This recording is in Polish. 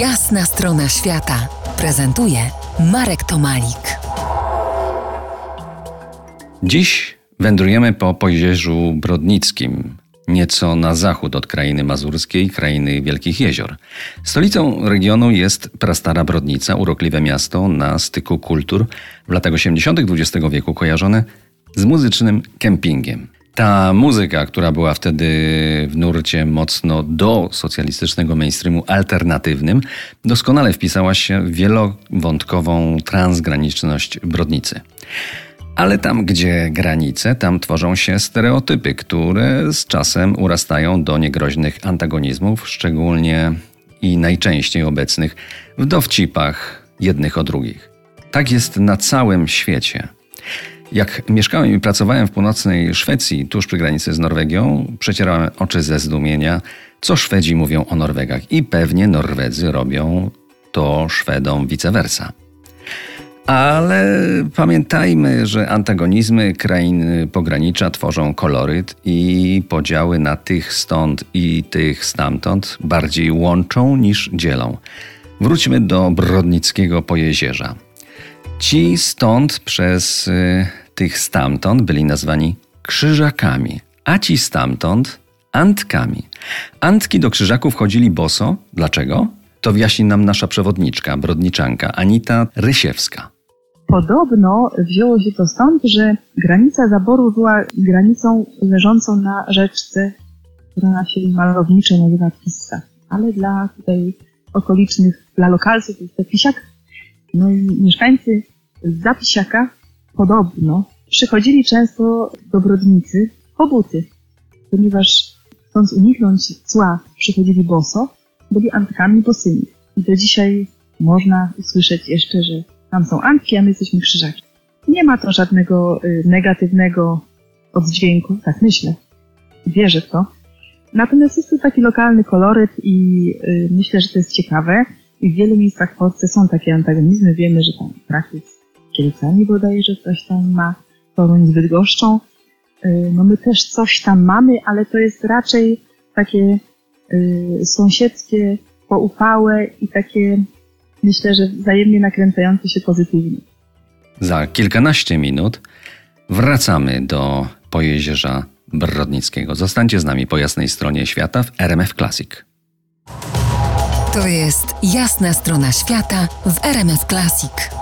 Jasna strona świata prezentuje Marek Tomalik. Dziś wędrujemy po Pojezierzu Brodnickim, nieco na zachód od krainy mazurskiej, krainy Wielkich Jezior. Stolicą regionu jest prastara Brodnica, urokliwe miasto na styku kultur, w latach 80. XX wieku kojarzone z muzycznym kempingiem. Ta muzyka, która była wtedy w nurcie mocno do socjalistycznego mainstreamu alternatywnym, doskonale wpisała się w wielowątkową transgraniczność Brodnicy. Ale tam, gdzie granice, tam tworzą się stereotypy, które z czasem urastają do niegroźnych antagonizmów, szczególnie i najczęściej obecnych w dowcipach jednych o drugich. Tak jest na całym świecie. Jak mieszkałem i pracowałem w północnej Szwecji, tuż przy granicy z Norwegią, przecierałem oczy ze zdumienia, co Szwedzi mówią o Norwegach. I pewnie Norwedzy robią to Szwedom vice versa. Ale pamiętajmy, że antagonizmy krain pogranicza tworzą koloryt i podziały na tych stąd i tych stamtąd bardziej łączą niż dzielą. Wróćmy do Brodnickiego Pojezierza. Ci stąd przez y, tych stamtąd byli nazwani krzyżakami, a ci stamtąd antkami. Antki do krzyżaków chodzili boso. Dlaczego? To wyjaśni nam nasza przewodniczka, brodniczanka Anita Rysiewska. Podobno wzięło się to stąd, że granica zaboru była granicą leżącą na rzeczce, która się malowniczo nazywa Pissa. Ale dla tutaj okolicznych, dla lokalców jest to Pisiak. No i mieszkańcy Zapisiaka podobno przychodzili często do Brodnicy po buty, ponieważ chcąc uniknąć cła przychodzili boso, byli antkami bosymi. I do dzisiaj można usłyszeć jeszcze, że tam są Antki, a my jesteśmy krzyżaki. Nie ma to żadnego y, negatywnego oddźwięku, tak myślę. Wierzę w to. Natomiast jest to taki lokalny koloryt i y, myślę, że to jest ciekawe. I w wielu miejscach w Polsce są takie antagonizmy. Wiemy, że tam z Kielcami bodajże coś tam ma, Toruń z Bydgoszczą. Y, no my też coś tam mamy, ale to jest raczej takie y, sąsiedzkie, poufałe i takie myślę, że wzajemnie nakręcające się pozytywnie. Za kilkanaście minut wracamy do Pojezierza Brodnickiego. Zostańcie z nami po jasnej stronie świata w RMF Classic. To jest jasna strona świata w RMF Classic.